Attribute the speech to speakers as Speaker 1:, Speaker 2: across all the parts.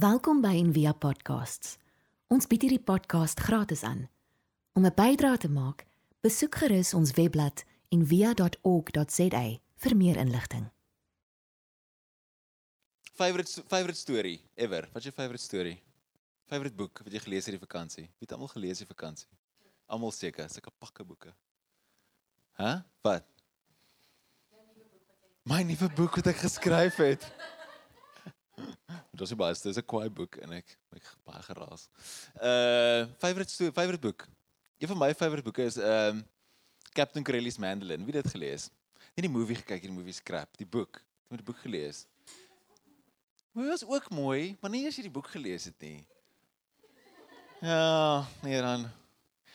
Speaker 1: Welkom by Envia Podcasts. Ons bied hierdie podcast gratis aan. Om 'n bydrae te maak, besoek gerus ons webblad en via.org.za vir meer inligting.
Speaker 2: Favorite favorite story ever. Wat is jou favorite story? Favorite boek wat jy gelees het hierdie vakansie? Wie het almal gelees hierdie vakansie? Almal seker, sulke pakke boeke. Hæ? Huh? Wat? My nuwe boek wat ek geskryf het. Dit was baie, dit is 'n kwaai boek en ek ek baie geraas. Uh favorite story, favorite boek. Een van my favorite boeke is ehm um, Captain Corelli's Mandolin. Wie het dit gelees? Nie die movie gekyk, die movie scrap, die boek. Jy moet die boek gelees. Dit was ook mooi, maar nie as jy die boek gelees het nie. Ja, nee dan.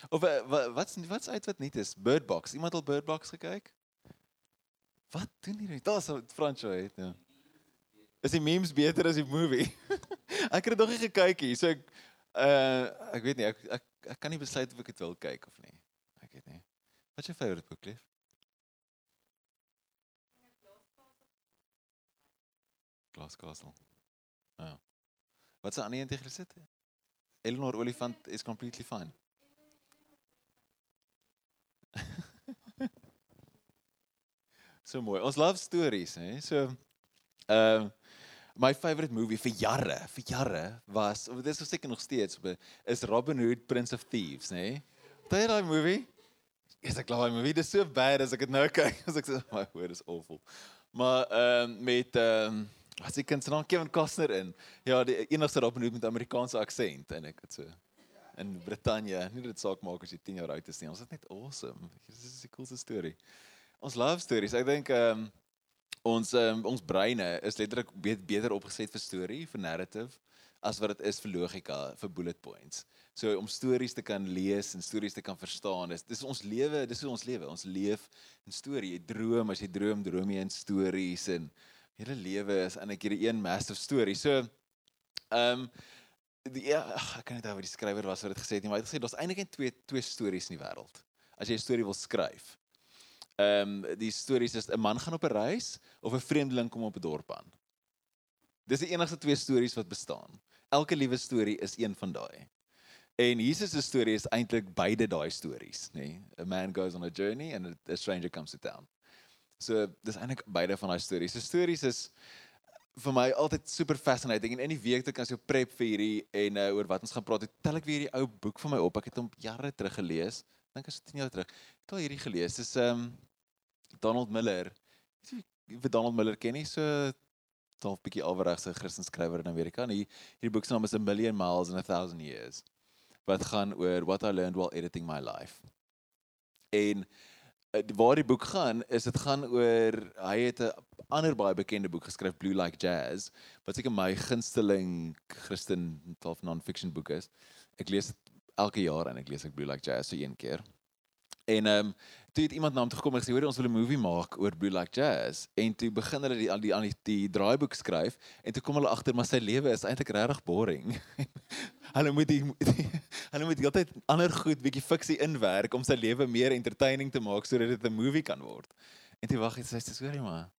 Speaker 2: Of wat wat's wat's uit wat nie is Bird Box. Iemand al Bird Box gekyk? Wat doen hierdie? Daar's 'n franchise, ja. Is die memes beter as die movie? ek het dit nog nie gekyk nie, so ek uh ek weet nie, ek ek, ek kan nie besluit of ek dit wil kyk of nie. Ek weet nie. Wat is jou favourite boek, lief? Glass Castle. Ja. Wat se ander een tegen gesit? Eleanor Olifant is completely fine. so mooi. Ons love stories, hè. So ehm uh, my favorite movie vir jare, vir jare was of dit is seker nog steeds is Robin Hood Prince of Thieves, hè. Daai daai movie? Is ek glo my movie is so bad as ek dit nou kyk, as ek sê my word is awful. Maar ehm um, met ehm um, as ek kan se naam Kevin Costner in. Ja, die enigste Robin Hood met Amerikaanse aksent en ek het so in Brittanje. Nie dit saak maak as jy 10 jaar oud is nie. Ons is net awesome. Dit is 'n coolste storie. Ons love stories. Ek dink ehm um, ons um, ons breine is letterlik beter opgeset vir storie, vir narrative as wat dit is vir logika, vir bullet points. So om stories te kan lees en stories te kan verstaan, dis dis ons lewe, dis hoe ons lewe. Ons leef in storie. Jy droom, as jy droom, droom jy in stories en hele lewe is eintlik hierdie een massive story. So ehm um, ja, ach, ek kan net oor die skrywer was wat dit gesê het nie, maar hy het gesê daar's eintlik net twee twee stories in die wêreld. As jy 'n storie wil skryf. Ehm um, die stories is 'n man gaan op 'n reis of 'n vreemdeling kom op 'n dorp aan. Dis die enigste twee stories wat bestaan. Elke liewe storie is een van daai. En Jesus se storie is eintlik beide daai stories, nê. Nee? A man goes on a journey and a stranger comes to town. So dis eintlik beide van daai stories. Se stories is vir my altyd super fascinating en in die week toe kan jy prep vir hierdie en uh, oor wat ons gaan praat. Ek tel ek weer hierdie ou boek van my op. Ek het hom jare terug gelees. Dink as 10 jaar terug. Ek het hierdie gelees. Dis ehm um, Donald Miller. Jy weet Donald Miller ken nie so half bietjie alweregse Christen skrywer in Amerika. En hier hierdie boek se naam is A Million Miles in a Thousand Years. Wat gaan oor what I learned while editing my life. En uh, waar die boek gaan is dit gaan oor hy het 'n ander baie bekende boek geskryf Blue Like Jazz wat seker my gunsteling Christen half non-fiction boek is. Ek lees dit elke jaar en ek lees ek Blue Like Jazz so een keer. En ehm um, toe het iemand na hom toe gekom en gesê hoor ons wil 'n movie maak oor Blue Like Jazz en toe begin hulle die die die, die draaiboek skryf en toe kom hulle agter maar sy lewe is eintlik regtig boring. hulle moet die, die hulle moet heeltyd ander goed bietjie fiksie inwerk om sy lewe meer entertaining te maak sodat dit 'n movie kan word. En toe wag hy sê dis hoorie maar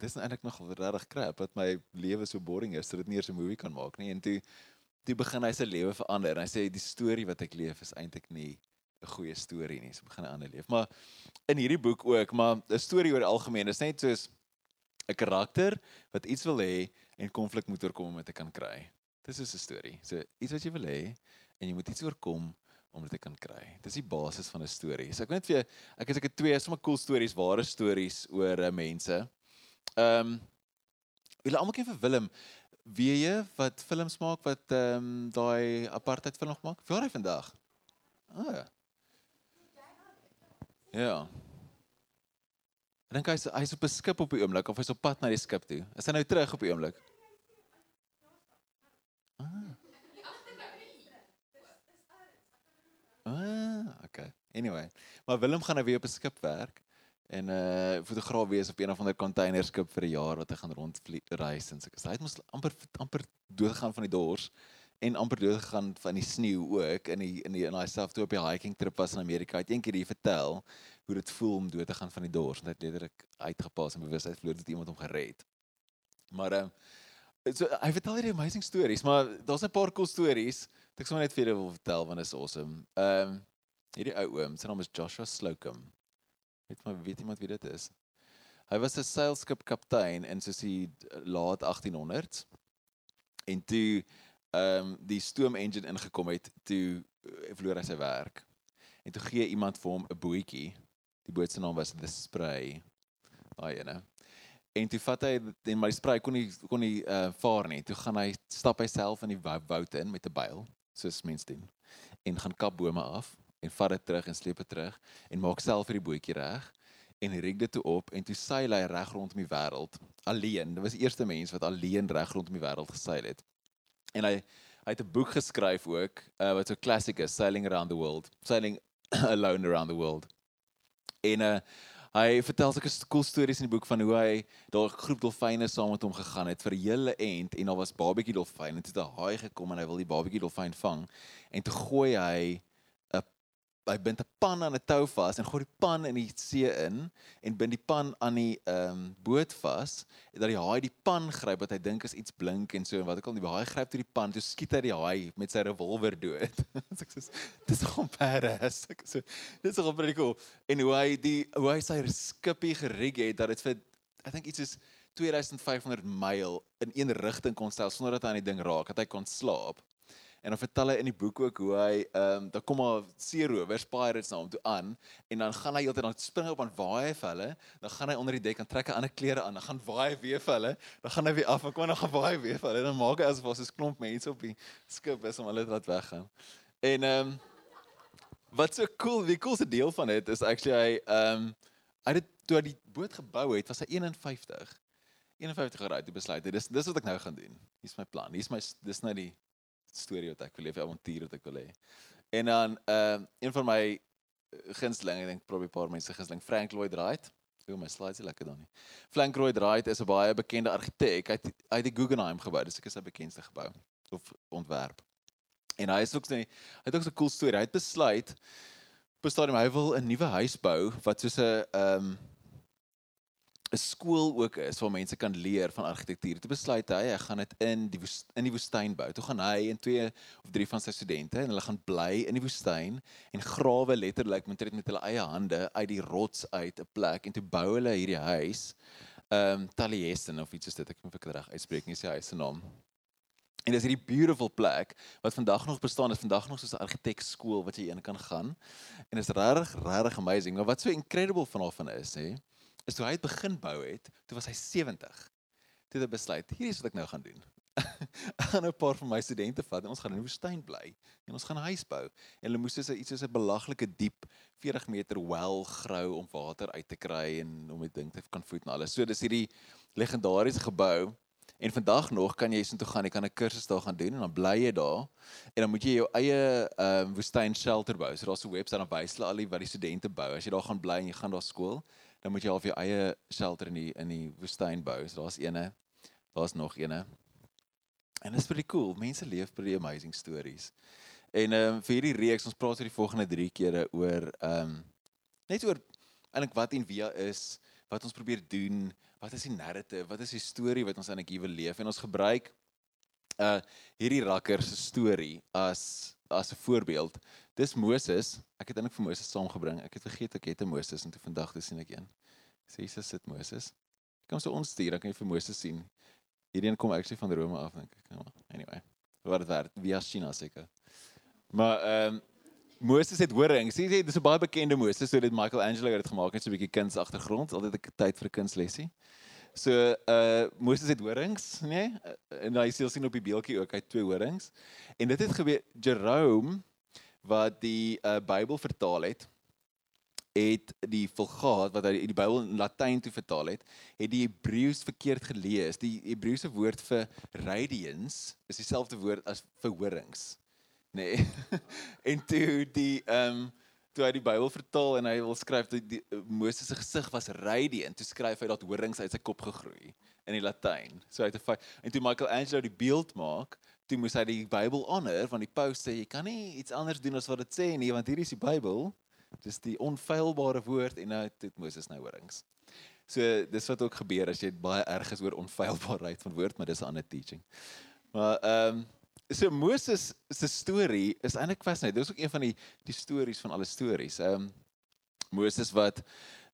Speaker 2: dis eintlik nog regtig krap dat my lewe so boring is dat dit nie eers 'n movie kan maak nie en toe toe begin hy sy lewe verander en hy sê die storie wat ek leef is eintlik nie 'n goeie storie nie. So begin hy ander leef. Maar in hierdie boek ook, maar 'n storie oor algemeen is net soos 'n karakter wat iets wil hê en konflik moet oorkom om dit te kan kry. Dis is 'n storie. So iets wat jy wil hê en jy moet iets oorkom om dit te kan kry. Dis die basis van 'n storie. So ek weet vir ek het ek twee sommer cool stories, ware stories oor uh, mense. Ehm um, Julle almal ken vir Willem. Jy wat films maak wat ehm um, daai apartheid film nog maak? Waar hy vandag? Ah. Ja. ja. Ek dink hy's hy's op 'n skip op die oomblik of hy's op pad na die skip toe. Is hy nou terug op die oomblik? Ah. Ah, okay. Anyway, maar Willem gaan nou weer op 'n skip werk en uh, fotograaf wees op een of ander containerskip vir 'n jaar wat hy gaan rondreis en sulke. Hy het mos amper amper dood gegaan van die dors en amper dood gegaan van die sneeu ook in die in die in daai self toe op die hiking trip was in Amerika. Hy het eendag hier vertel hoe dit voel om dood te gaan van die dors en hy het letterlik uitgepas en bewusheid verloor dat iemand hom gered. Maar uh, so hy vertel hierdie amazing stories, maar daar's 'n paar cool stories. Ek sou net vir julle wil vertel want dit is awesome. Ehm um, hierdie ou oom, sy naam is Joshua Slocum. Weet maar weet iemand wie dit is? Hy was 'n seilskip kaptein in soos die laat 1800s. En toe ehm um, die stoom engine ingekom het, toe uh, verloor hy sy werk. En toe gee iemand vir hom 'n bootjie. Die boot se naam was The Spray. Daai ene. En toe vat hy en my spray kon nie kon nie uh vaar nie. Toe gaan hy stap hy self in die woud in met 'n byl, soos mense doen. En gaan kap bome af en vat dit terug en sleep dit terug en maak self vir die bootjie reg en rig dit toe op en toe seil hy reg rondom die wêreld alleen. Dit was die eerste mens wat alleen reg rondom die wêreld geseil het. En hy hy het 'n boek geskryf ook uh, wat so klassiek is, Sailing Around the World, Sailing Alone Around the World. En uh hy vertel sulke cool stories in die boek van hoe hy daar 'n groep dolfyne saam met hom gegaan het vir 'n hele end en daar was babatjie dolfyn en toe het 'n haai gekom en hy wil die babatjie dolfyn vang en toe gooi hy hy bind 'n pan aan 'n tou vas en gooi die pan in die see in en bind die pan aan die ehm um, boot vas en dat die haai die pan gryp wat hy dink is iets blink en so en wat ek al die haai gryp toe die pan toe skiet hy die haai met sy revolver dood. so ek sê dis gewoon badass. Ek sê dis is baie cool. En hoe hy die hoe hy sy skipie gerig het dat dit vir I think iets is 2500 myl in een rigting kon stel sonder dat hy aan die ding raak, dat hy kon slaap. En dan vertel hy in die boek ook hoe hy ehm um, dan kom maar seerowers pirates na hom toe aan en dan gaan hy heeltyd dan spring op aan waai vir hulle, dan gaan hy onder die dek en trek hy ander klere aan, dan gaan waai weer vir hulle, dan gaan hy weer af en kom dan gaan waai weer vir hulle. Dan maak hy asof daar so 'n klomp mense op die skip is om hulle te laat weggaan. En ehm um, wat so cool, die coolste deel van dit is actually hy ehm um, hy het toe hy die boot gebou het, was hy 51. 51 jaar oud, hy besluit, dis dis wat ek nou gaan doen. Hier's my plan. Hier's my dis nou die storie wat ek wil hê, die avontuur wat ek wil hê. En dan ehm uh, een van my gunsteling, ek dink probeer 'n paar mense gunsteling Frank Lloyd Wright. Hoe my slides is lekker dan nie. Frank Lloyd Wright is 'n baie bekende argitek. Hy het hy het die Guggenheim gebou. Dis ek is sy bekendste gebou of ontwerp. En hy is ook sy hy het ook so 'n cool storie. Hy het besluit bestaan hy wil 'n nuwe huis bou wat soos 'n ehm um, 'n skool ook is waar mense kan leer van argitektuur. Toe besluit hy hy gaan dit in die in die woestyn bou. Toe gaan hy en twee of drie van sy studente en hulle gaan bly in die woestyn en grawe letterlik met met hulle eie hande uit die rots uit 'n plek en toe bou hulle hierdie huis. Ehm um, Taliesin of iets soos dit ek moet ek reg uitspreek nie sy huis se naam. En dis hierdie beautiful plek wat vandag nog bestaan, is vandag nog soos 'n argitekskool wat jy een kan gaan. En is regtig regtig amazing. Maar wat so incredible van af van is, hè? Is toe hy het begin bou het, toe was hy 70. Toe het hy besluit, hier is wat ek nou gaan doen. ek gaan 'n paar van my studente vat en ons gaan in die woestyn bly en ons gaan 'n huis bou. En hulle moes so iets soos 'n belaglike diep 40 meter wel grou om water uit te kry en om die ding te kan voed en alles. So dis hierdie legendariese gebou en vandag nog kan jy soontoe gaan, jy kan 'n kursus daar gaan doen en dan bly jy daar en dan moet jy jou eie ehm um, woestyn shelter bou. So daar's 'n webwerf dan wys hulle al die wat die studente bou. As jy daar gaan bly en jy gaan daar skool, dan moet jy al vir jou eie shelter in die in die woestyn bou. So daar's eene. Daar's nog eene. En dit is pretty cool. Mense leef pretty amazing stories. En ehm um, vir hierdie reeks ons praat oor die volgende 3 kere oor ehm um, net oor eintlik wat en wie is, wat ons probeer doen, wat is die narrative, wat is die storie wat ons eintlik hier wil leef en ons gebruik uh hierdie rakker se storie as as 'n voorbeeld. Dis Moses. Ek het eintlik vir Moses saamgebring. Ek het vergeet ek het 'n Moses en toe vandag toe sien ek een. Sê Jesus sit Moses. Kom so ons stuur, dan kan jy vir Moses sien. Hierdie een kom actually van Rome af dink ek. Nou, anyway. Wat werd via China seker. Maar ehm um, Moses het horings. Sien jy, dis 'n baie bekende Moses, so dit Michael Angelo het dit gemaak net so 'n bietjie kuns agtergrond. Altyd 'n tyd vir kunslesie. So uh Moses het horings, nê? Nee? En hy sê sien op die beeltjie ook hy twee horings. En dit het gebeur Jerome wat die uh, Bybel vertaal het het die Vulgaat wat hy die Bybel in Latyn toe vertaal het, het die Hebreëus verkeerd gelees. Die Hebreëse woord vir radiance is dieselfde woord as vir horings. Nee. en toe die ehm um, toe hy die Bybel vertaal en hy wil skryf dat die, die Moses se gesig was radiant, toe skryf hy dat horings uit sy kop gegroei in die Latyn. So hy het 'n en toe Michael Angelo die beeld maak, toe moes hy die Bybel honor van die paus sê jy kan nie iets anders doen as wat dit sê nie want hier is die Bybel dis die onfeilbare woord en nou het Moses nou horings So dis wat ook gebeur as jy baie erg is oor onfeilbaarheid van woord, maar dis 'n ander teaching. Maar ehm um, so Moses se storie is eintlik fascinerend. Dit is ook een van die die stories van alle stories. Ehm um, Moses wat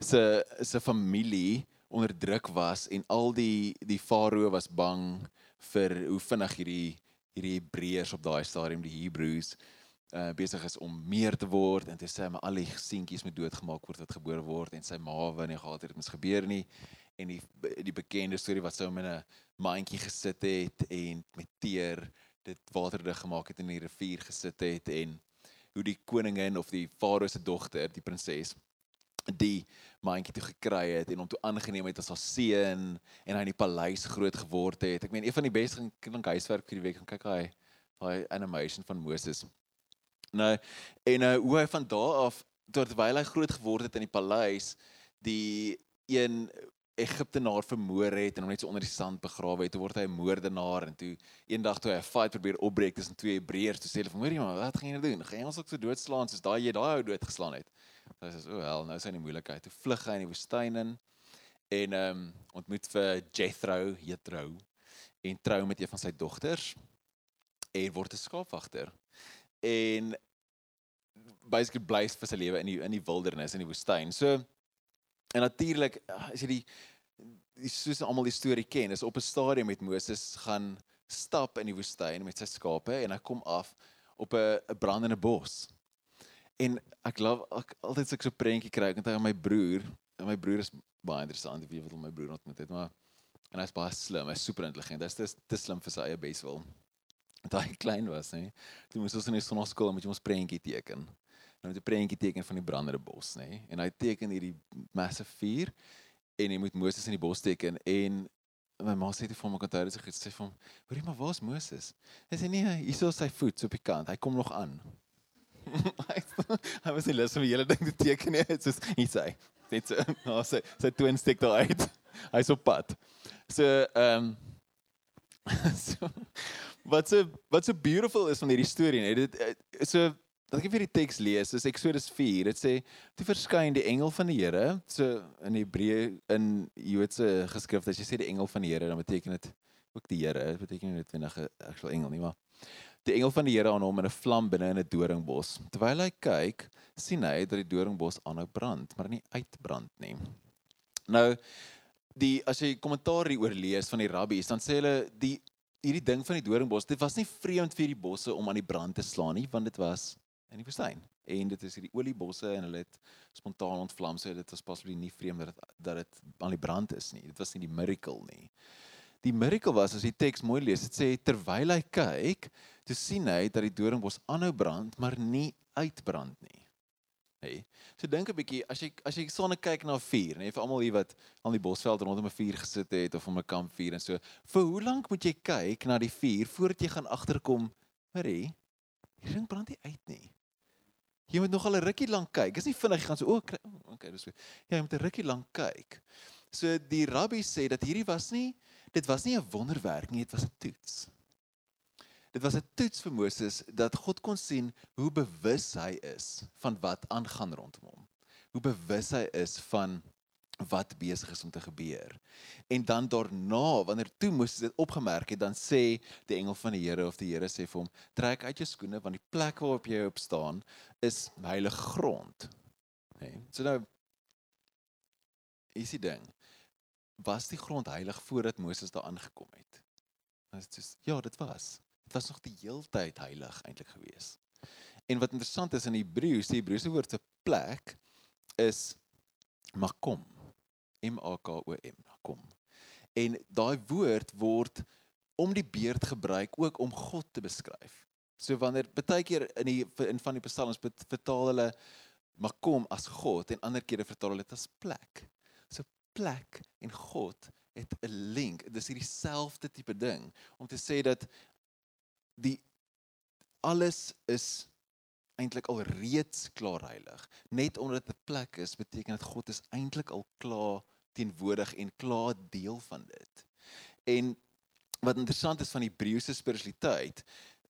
Speaker 2: se se familie onderdruk was en al die die farao was bang vir hoe vinnig hierdie hierdie Hebreërs op daai stadium die Hebreëus uh besig is om meer te word en toe sê maar al die seentjies moet doodgemaak word wat gebore word en sy ma wou nie gehad het dit moes gebeur nie. En die die bekende storie wat hom in 'n mandjie gesit het en met teer dit waterdig gemaak het in die rivier gesit het en hoe die koningin of die farao se dogter die prinses die mandjie toe gekry het en hom toe aangeneem het as haar seun en hy in die paleis groot geword het. Ek meen een van die beste klink huiswerk vir die week. Kyk hy daai animation van Moses. Nou en nou hoe hy van daar af terwyl hy groot geword het in die paleis die een Egiptenaar vermoor het en hom net so onder die sand begrawe het, word hy 'n moordenaar en toe eendag toe hy 'n fight probeer opbreek tussen twee Hebreërs, toe sê hulle vir hom: "Maar wat gaan jy nou doen? Gaan jy ons ook so doodslaan soos daai jy daai ou doodgeslaan het?" Hy sê: "O, hel, nou is hy in die moeilikheid." Toe vlug hy in die woestyn in en ehm um, ontmoet vir Jethro, Jethro en trou met een van sy dogters en word 'n skaapwagter. En basically bly vir sy lewe in die in die wildernis in die woestyn. So en natuurlik as jy die die soos almal die storie ken, is op 'n stadium met Moses gaan stap in die woestyn met sy skape en hy kom af op 'n brandende bos. En ek love ek altyd so 'n prentjie kry ek onthou my broer, en my broer is baie interessant, ek weet wat my broer ontmoet het, maar en hy's baie slim, hy's super intelligent. Hy's te, te slim vir sy eie beswil. Toe hy klein was, hè. Toe moes ons in die sonnaskool met ons prentjie teken. Nou met 'n prentjie teken van die brandende bos, nê. En hy teken hierdie massive vuur en hy moet Moses in die bos teken en my ma sê dit vir my onthou dit sê vir hom, "Hoorie maar, waar's Moses?" Hy sê nee, hier is sy voet so op die kant. Hy kom nog aan. hy was nie lus om die hele ding te teken nie. Dit is nie sy. Net so, nou sy sy twin steek daar uit. Hy's op pad. So, ehm um, so wat so wat so beautiful is van hierdie storie, nee, dit eh, so dat ek vir die teks lees, is Eksodus 4. Dit sê toe verskyn die engel van die Here, so in Hebreë in Joodse geskrifte, as jy sê die engel van die Here, dan beteken dit ook die Here. Dit beteken nie net 'n actual engel nie, maar die engel van die Here aan hom in 'n vlam binne in 'n doringbos. Terwyl hy kyk, sien hy dat die doringbos aanhou brand, maar nie uitbrand nie. Nou die as jy kommentaar hieroor lees van die rabbies, dan sê hulle die hierdie ding van die doringbos, dit was nie vreemd vir die bosse om aan die brand te slaan nie, want dit was in die woestyn. En dit is hierdie oliebosse en hulle het spontaan ontvlam, so dit was possibly nie vreemd dat dat dit aan die brand is nie. Dit was nie die miracle nie. Die miracle was as jy teks mooi lees, dit sê terwyl hy kyk, toe sien hy dat die doringbos aanhou brand, maar nie uitbrand nie. Hey. So dink 'n bietjie as jy as jy sonne kyk na vuur, nee, vir almal hier wat aan die bosveld rondom 'n vuur gesit het of om 'n kampvuur en so, vir hoe lank moet jy kyk na die vuur voordat jy gaan agterkom, Marie, hier ding brand nie uit nie. Jy moet nog al 'n rukkie lank kyk. Dis nie vinnig gaan so, o, oh, okay, dis goed. Ja, jy moet 'n rukkie lank kyk. So die rabbi sê dat hierdie was nie dit was nie 'n wonderwerk nie, dit was 'n toets. Dit was 'n toets vir Moses dat God kon sien hoe bewus hy is van wat aangaan rondom hom. Hoe bewus hy is van wat besig is om te gebeur. En dan daarna, wanneer toe Moses dit opgemerk het, dan sê die engel van die Here of die Here sê vir hom: "Trek uit jou skoene want die plek waarop jy op staan is heilige grond." Nee. So nou is die ding. Was die grond heilig voordat Moses daar aangekom het? Dit is ja, dit was. Dit was nog die heeltyd heilig eintlik gewees. En wat interessant is in Hebreëus, die Hebreëse woord vir plek is makom. M A K O M, makom. En daai woord word om die beerd gebruik ook om God te beskryf. So wanneer baie keer in die in van die psalms vertaal hulle makom as God en ander kere vertaal hulle dit as plek. So plek en God het 'n link. Dis hierdie selfde tipe ding om te sê dat die alles is eintlik al reeds klaar heilig. Net omdat dit 'n plek is, beteken dit God is eintlik al klaar teenwoordig en klaar deel van dit. En wat interessant is van die Hebreëse spiritualiteit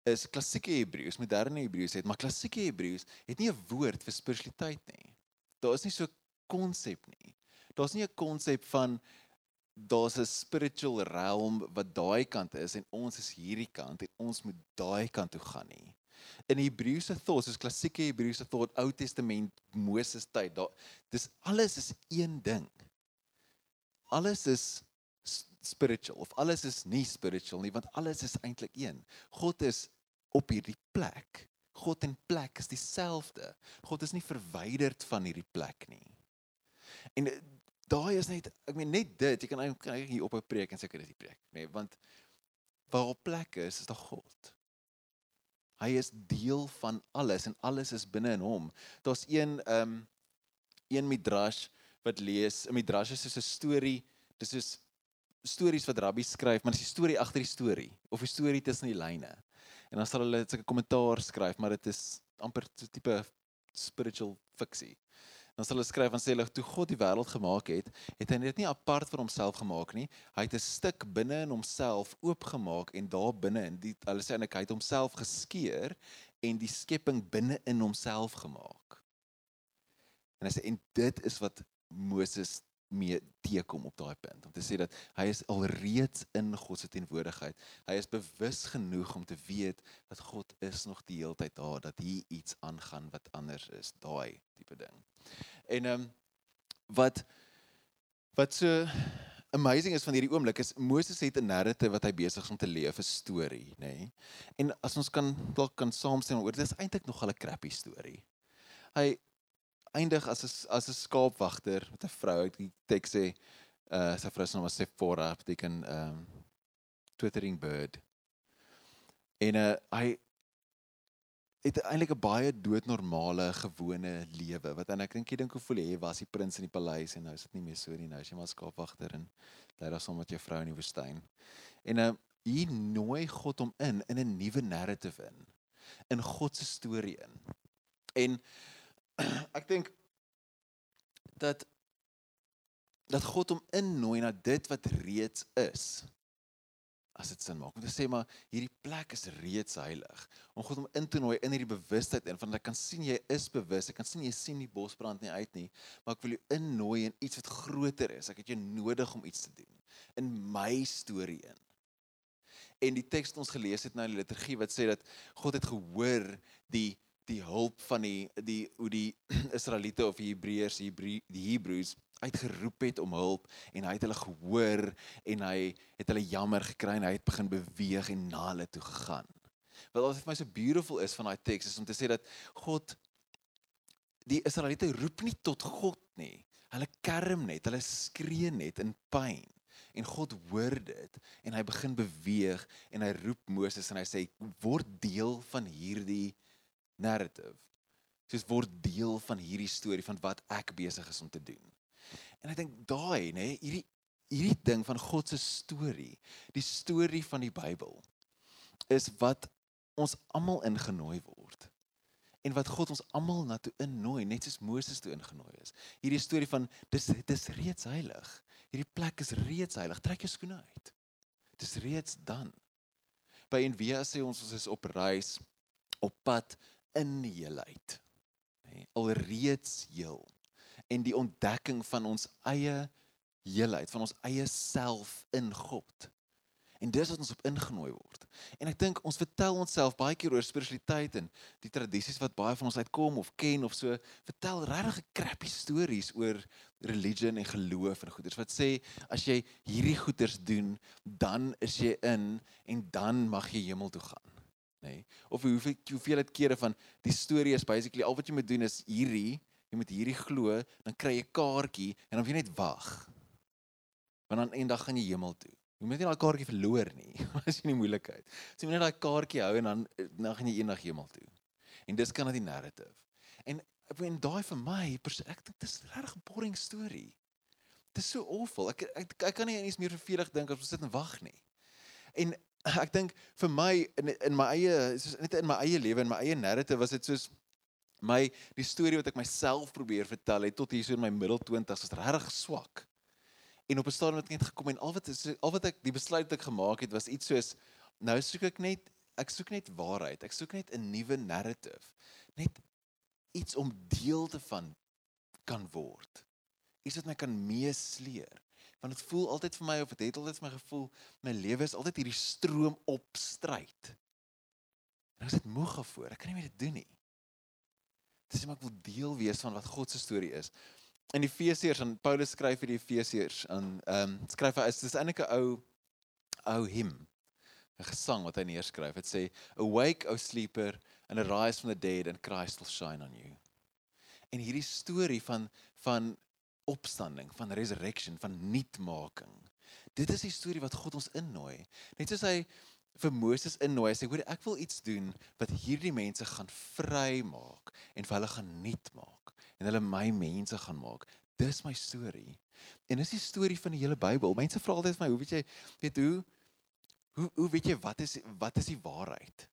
Speaker 2: is klassieke Hebreëus, moderne Hebreëus het, maar klassieke Hebreëus het nie 'n woord vir spiritualiteit nie. Daar is nie so 'n konsep nie. Daar's nie 'n konsep van daar's 'n spiritual realm wat daai kant is en ons is hierdie kant en ons moet daai kant toe gaan nie. In Hebreëse thought, soos klassieke Hebreëse thought, Ou Testament, Moses tyd, daar dis alles is een ding. Alles is spiritual of alles is nie spiritual nie want alles is eintlik een. God is op hierdie plek. God en plek is dieselfde. God is nie verwyderd van hierdie plek nie. En daai is net ek meen net dit jy kan eintlik hier op 'n preek en seker dis die preek nê nee, want waar op plek is is daar God hy is deel van alles en alles is binne in hom daar's een ehm um, een midrash wat lees 'n midrash is soos 'n storie dis soos stories wat rabbies skryf maar dis die storie agter die storie of die storie tussen die lyne en dan sal hulle sulke kommentaar skryf maar dit is amper so 'n tipe spiritual fiksie dan sal hulle skryf en sê hulle toe God die wêreld gemaak het, het hy dit nie apart vir homself gemaak nie. Hy het 'n stuk binne in homself oopgemaak en daar binne in die hulle sê eintlik hy het homself geskeur en die skepping binne in homself gemaak. En sê en dit is wat Moses mee teekom op daai punt om te sê dat hy is alreeds in God se teenwoordigheid. Hy is bewus genoeg om te weet dat God is nog die hele tyd daar, dat hier iets aangaan wat anders is, daai tipe ding. En ehm um, wat wat so amazing is van hierdie oomblik is Moses het 'n narrative wat hy besig is om te leef, 'n storie, nê. Nee? En as ons kan dalk kan saamstem oor dit is eintlik nog 'n crappy storie. Hy eindig as 'n as 'n skaapwagter met 'n vrou, ek die teks sê uh sy vrou se naam was Sephora, beteken ehm um, twittering bird. En uh hy het eintlik 'n baie doodnormale gewone lewe wat en ek dink jy dink hoe voel jy was die prins in die paleis en nou is dit nie meer so nie nou is jy maar skaapwagter en lei daar saam met jou vrou in die woestyn. En uh, hier nooi God hom in in 'n nuwe narrative in in God se storie in. En ek dink dat dat God hom innooi na dit wat reeds is as dit sin maak. Om te sê maar hierdie plek is reeds heilig. Om God om in te nooi in hierdie bewustheid in van ek kan sien jy is bewus. Ek kan sien jy sien die bosbrand nie uit nie, maar ek wil jou innooi in iets wat groter is. Ek het jou nodig om iets te doen in my storie in. En die teks wat ons gelees het nou in die liturgie wat sê dat God het gehoor die die hulp van die die hoe die Israeliete of die Hebreërs, die Hebreërs uitgeroep het om hulp en hy het hulle gehoor en hy het hulle jammer gekry en hy het begin beweeg en na hulle toe gegaan. Wat altyd vir my so beautiful is van daai teks is om te sê dat God die Israeliete roep nie tot God nie. Hulle kerm net, hulle skree net in pyn. En God hoor dit en hy begin beweeg en hy roep Moses en hy sê word deel van hierdie narrative. Soos word deel van hierdie storie van wat ek besig is om te doen. En ek dink daai, nê, hierdie hierdie ding van God se storie, die storie van die Bybel is wat ons almal ingenooi word. En wat God ons almal na toe innooi, net soos Moses toe ingenooi is. Hierdie storie van dis dis reeds heilig. Hierdie plek is reeds heilig. Trek jou skoene uit. Dis reeds dan. By Envia sê ons ons is op reis op pad in die heelheid. Nê, alreeds heel en die ontdekking van ons eie heelheid, van ons eie self in God. En dis wat ons op ingenooi word. En ek dink ons vertel onsself baie keer oor spiritualiteit en die tradisies wat baie van ons uitkom of ken of so, vertel regtig crappy stories oor religion en geloof en goeders wat sê as jy hierdie goeders doen, dan is jy in en dan mag jy hemel toe gaan. Nê? Nee? Of hoeveel hoeveel dit kere van die storie is basically al wat jy moet doen is hierdie jy moet hierdie glo, dan kry jy 'n kaartjie en dan moet jy net wag. Want dan eendag gaan jy hemel toe. Jy moet nie daai kaartjie verloor nie. As jy nie moeilikheid. So jy moet net daai kaartjie hou en dan dan gaan jy eendag hemel toe. En dis kan dit die narrative. En ek weet daai vir my, ek dink dis regtig 'n boring storie. Dit is so awful. Ek ek, ek kan nie eens meer vervelig dink as ons sit en wag nie. En ek dink vir my in in my eie soos net in my eie lewe en my eie narrative was dit soos my die storie wat ek myself probeer vertel het tot hier so in my middel 20s was regtig swak. En op 'n stadium het ek net gekom en al wat is al wat ek die besluit ek gemaak het was iets soos nou soek ek net ek soek net waarheid. Ek soek net 'n nuwe narrative. Net iets om deel te van kan word. Iets wat my kan meesleer. Want dit voel altyd vir my of dit het altyd vir my gevoel my lewe is altyd hierdie stroom op stryd. En ek is dit moeg voor. Ek kan nie meer dit doen nie. Dis net maar ek wil deel wees van wat God se storie is. In Efesiërs en Paulus skryf vir die Efesiërs aan ehm um, skryf hy is dis eintlik 'n ou ou him 'n gesang wat hy neerskryf. Dit sê awake o sleeper and arise from the dead and Christ will shine on you. En hierdie storie van van opstanding, van resurrection, van nuutmaking. Dit is die storie wat God ons innooi. Net soos hy vir Moses innooi, sê hoor ek wil iets doen wat hierdie mense gaan vrymaak en vir hulle gaan nuut maak en hulle my mense gaan maak. Dis my storie. En dis die storie van die hele Bybel. Mense vra altyd vir my, hoe weet jy weet hoe hoe hoe weet jy wat is wat is die waarheid?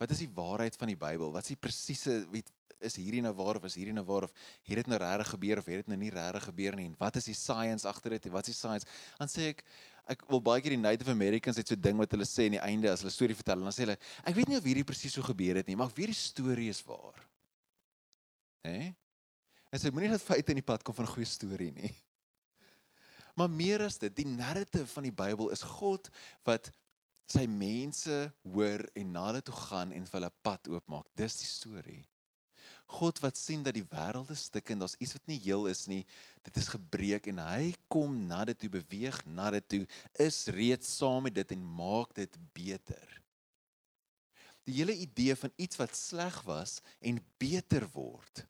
Speaker 2: Wat is die waarheid van die Bybel? Wat is die presiese weet is hierdie nou waar of is hierdie nou waar of het dit nou regtig gebeur of het dit nou nie regtig gebeur nie? En wat is die science agter dit? Wat is die science? Dan sê ek ek wil baie keer die Native Americans het so ding wat hulle sê in die einde as hulle storie vertel en dan sê hulle ek weet nie of hierdie presies so gebeur het nie, maar ek weet die storie is waar. Hè? Hey? En sê moenie dat feite in die pad kom van 'n goeie storie nie. Maar meer as dit, die narrative van die Bybel is God wat sy mense hoor en na hulle toe gaan en vir hulle pad oopmaak. Dis die storie. God wat sien dat die wêreld is stik en daar's iets wat nie heel is nie. Dit is gebreek en hy kom na dit toe beweeg, na dit toe is reeds saam met dit en maak dit beter. Die hele idee van iets wat sleg was en beter word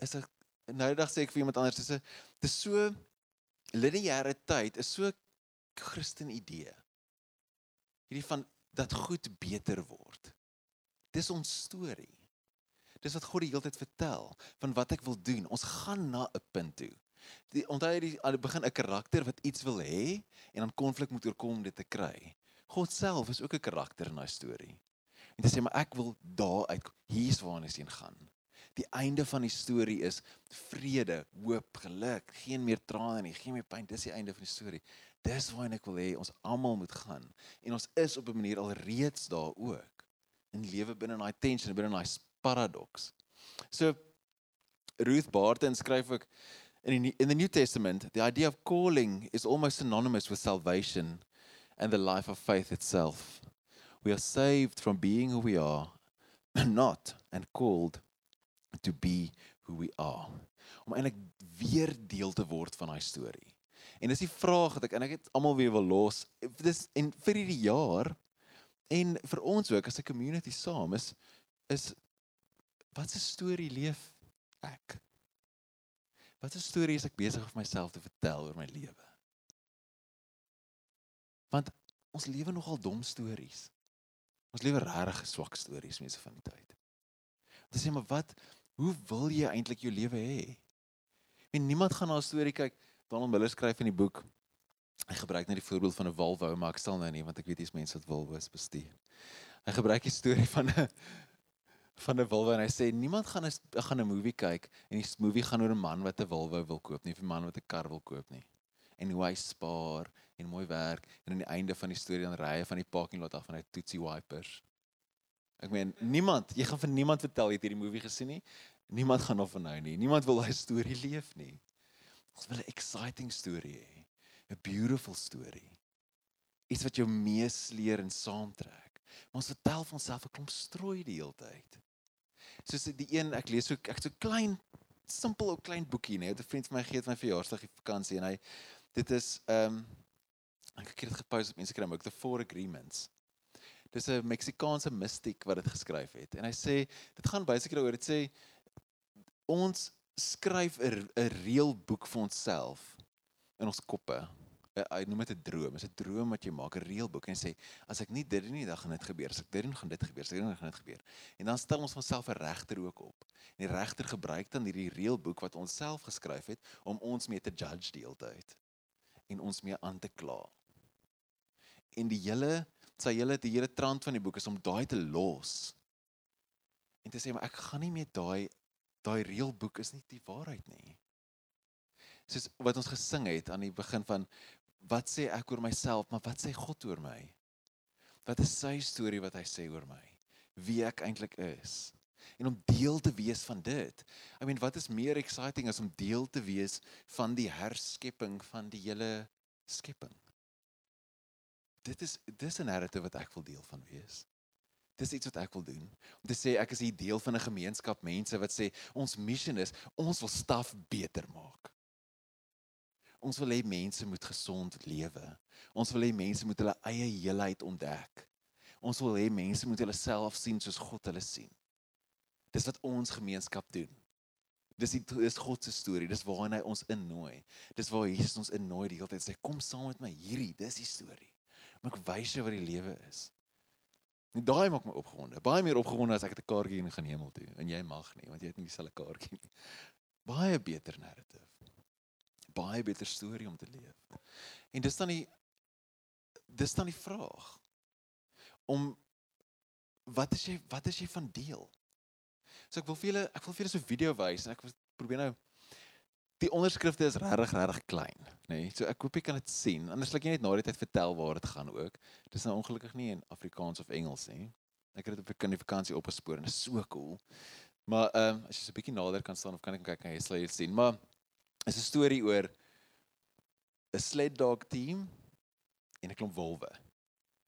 Speaker 2: is 'n nou dag sê ek vir iemand anders dis 'n dis so lineêre tyd is so Christen idee. Hierdie van dat goed beter word. Dis ons storie. Dis wat God die hele tyd vertel van wat ek wil doen. Ons gaan na 'n punt toe. Die onthou jy die begin 'n karakter wat iets wil hê en dan konflik moet oorkom om dit te kry. God self is ook 'n karakter in daai storie. En dit sê maar ek wil daar uit hier's waar ons heen gaan. Die einde van die storie is vrede, hoop, geluk, geen meer trane nie, geen meer pyn. Dis die einde van die storie. Dis waar ek wil hê ons almal moet gaan. En ons is op 'n manier al reeds daar ook. In lewe binne daai tension, binne daai paradox. So Ruth Barton skryf ook in die, in the New Testament, the idea of calling is almost synonymous with salvation and the life of faith itself. We are saved from being who we are, not and called to be who we are. Om eintlik weer deel te word van daai storie. En dis die vraag wat ek en ek het almal weer wil los. Dis en vir hierdie jaar en vir ons ook as 'n community saam is is wat 'n storie leef ek? Wat 'n storie is ek besig om myself te vertel oor my lewe? Want ons lewe nogal dom stories. Ons lewe regtig swak stories mense van die tyd. Dis sê maar wat hoe wil jy eintlik jou lewe hê? En niemand gaan na 'n storie kyk. Donald Miller skryf in die boek. Hy gebruik net die voorbeeld van 'n Volvo, maar ek stel nou nie want ek weet dis mense wat Volvo's bestuur. Hy gebruik die storie van 'n van 'n Volvo en hy sê niemand gaan 'n gaan 'n movie kyk en die movie gaan oor 'n man wat 'n Volvo wil koop nie, of 'n man wat 'n kar wil koop nie. En hoe hy spaar en mooi werk en aan die einde van die storie dan ry hy van die parking lot af van hy toetsie wipers. Ek meen niemand, jy gaan vir niemand vertel jy het hierdie movie gesien nie. Niemand gaan of nou nie. Niemand wil daai storie leef nie. Ons wil 'n exciting storie hê. 'n Beautiful story. Iets wat jou meesleer en saamtrek. Maar ons vertel van onsself 'n klomp strooi die hele tyd. Soos die een ek lees so ek so klein simpel ou klein boekie nê. 'n Vriend van my gee dit my verjaarsdag die vakansie en hy dit is ehm um, ek het dit gepost op Instagram ook the four agreements. Dis 'n Meksikaanse mystiek wat dit geskryf het en hy sê dit gaan basically oor dit sê ons skryf 'n 'n reël boek vir onsself in ons koppe. Hy noem dit 'n droom. Dit is 'n droom wat jy maak, 'n reël boek en sê as ek nie dit doen nie, dan gaan dit gebeur. As ek dit doen, gaan dit gebeur. As ek dit doen, gaan dit gebeur. En dan stel ons onsself 'n regter ook op. En die regter gebruik dan hierdie reël boek wat ons self geskryf het om ons mee te judge die hele tyd en ons mee aan te kla. En die hele sy hele die hele trant van die boek is om daai te los. En te sê maar ek gaan nie meer daai daai reëlboek is nie die waarheid nie. Soos wat ons gesing het aan die begin van wat sê ek oor myself, maar wat sê God oor my? Wat is sy storie wat hy sê oor my? Wie ek eintlik is? en om deel te wees van dit. I mean, wat is meer exciting as om deel te wees van die herskepping van die hele skepping? Dit is dis 'n narrative wat ek wil deel van wees. Dis iets wat ek wil doen. Om te sê ek is hier deel van 'n gemeenskap mense wat sê ons missie is ons wil staf beter maak. Ons wil hê mense moet gesond lewe. Ons wil hê mense moet hulle eie heelheid ontdek. Ons wil hê mense moet hulle self sien soos God hulle sien. Dis wat ons gemeenskap doen. Dis die is God se storie. Dis waarna hy ons innooi. Dis waar Jesus ons innooi die hele tyd sê kom saam met my hierdie, dis die storie. Maar ek wys jou wat die lewe is. En daai maak my opgewonde. Baie meer opgewonde as ek 'n kaartjie in gaan hemel toe en jy mag nie want jy het nie dieselfde kaartjie nie. Baie beter narrative. Baie beter storie om te leef. En dis dan die dis dan die vraag om wat is jy wat is jy van deel? So ek wil vir julle ek wil vir julle so 'n video wys en ek probeer nou die onderskrifte is regtig regtig klein, nê. Nee? So ek hoop jy kan dit sien. Anders laat jy net na die tyd vertel waar dit gaan ook. Dis nou ongelukkig nie in Afrikaans of Engels nie. Ek het dit op 'n vakansie opgespoor en dit is so cool. Maar ehm um, as jy so 'n bietjie nader kan staan of kan ek kyk kan jy sal dit sien. Maar is 'n storie oor 'n sled dog team en 'n klomp wolwe.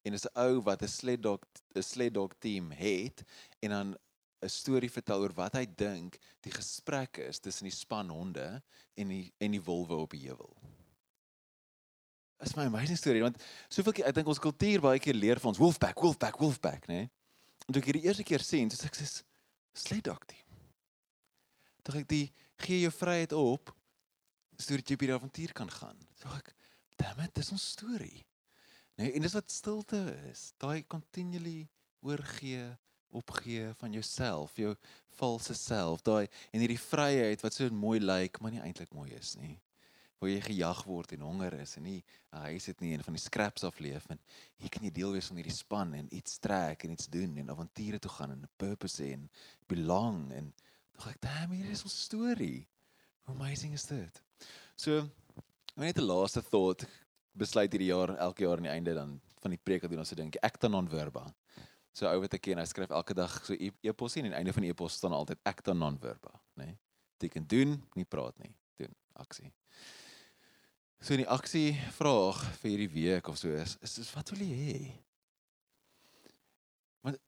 Speaker 2: En is 'n ou wat 'n sled dog 'n sled dog team het en dan 'n storie vertel oor wat hy dink die gesprek is tussen die span honde en die en die wolwe op die heuwel. Dit is my amazing storie want soveel ek dink ons kultuur baie keer leer vir ons wolfpack, wolfpack, wolfpack, né? En toe ek hierdie eerste keer sien, dis ek sê sled dog team. Toe ek die gee jou vryheid op storie jy by die avontuur kan gaan. So ek, damn it, dis ons storie. Nee, en dis wat stilte is. Daai continually oorgee opgee van jouself, jou valse self, daai en hierdie vryheid wat so mooi lyk, maar nie eintlik mooi is nie. Waar jy gejag word en honger is en nie 'n huis het nie en van die scraps af leef en hier kan jy deel wees van hierdie span en iets trek en iets doen en avonture toe gaan en 'n purpose en belong en dog ek, "Damn, hier is ons storie." How amazing is dit? So, net 'n laaste thought besluit hierdie jaar elke jaar aan die einde dan van die preek wat doen ons se dink acta non verba so ou wat ek ken, hy skryf elke dag so e-, e-posie en aan die einde van die e-pos staan altyd acta non verba, nê? Nee? Teken doen, nie praat nie, doen aksie. So in die aksie vraag vir hierdie week of so is, is, is wat wil jy hê? Want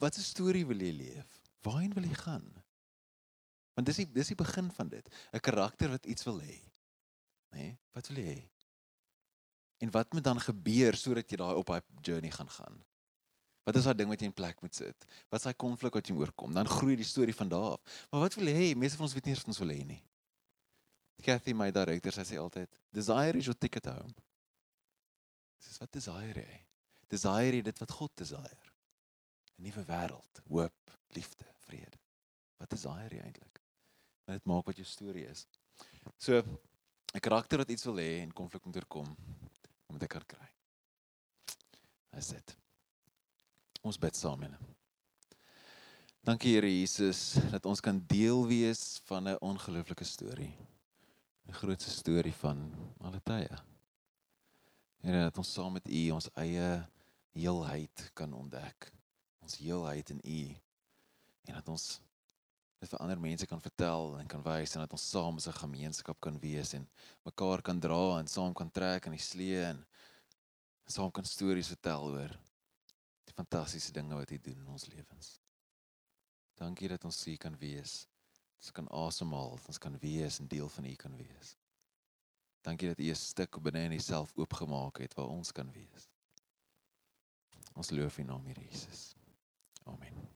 Speaker 2: wat 'n storie wil jy leef? Waarheen wil jy gaan? Want dis die dis die begin van dit, 'n karakter wat iets wil hê. Nê? Nee? Wat wil jy hê? En wat moet dan gebeur sodat jy daai op daai journey gaan gaan? Wat is daai ding wat jy in plek moet sit? Wat is daai konflik wat jy oorkom? Dan groei die storie van daar af. Maar wat wil jy hê? Meeste van ons weet nie wat ons wil hê nie. Kathy my director sê altyd, desire is your ticket home. Dis wat desire is. Desire is dit wat God desire. 'n Nuwe wêreld, hoop, liefde, vrede. Wat desire jy eintlik? En dit maak wat jou storie is. So 'n karakter wat iets wil hê en konflik moet oorkom, moet ek kan kry. Dis dit. Ons bid saam hom. Dankie Here Jesus dat ons kan deel wees van 'n ongelooflike storie. 'n Grootste storie van alle tye. Here dat ons saam met U ons eie heelheid kan ontdek. Ons heelheid in U. En dat ons dit vir ander mense kan vertel en kan wys en dat ons saam as 'n gemeenskap kan wees en mekaar kan dra en saam kan trek aan die slee en saam kan stories vertel oor die fantastiese dinge wat hy doen in ons lewens. Dankie dat ons hier kan wees. Ons kan asemhaal, ons kan wees en deel van U kan wees. Dankie dat U 'n stuk binne in Uself oopgemaak het waar ons kan wees. Ons loof U naam, Here Jesus. Amen.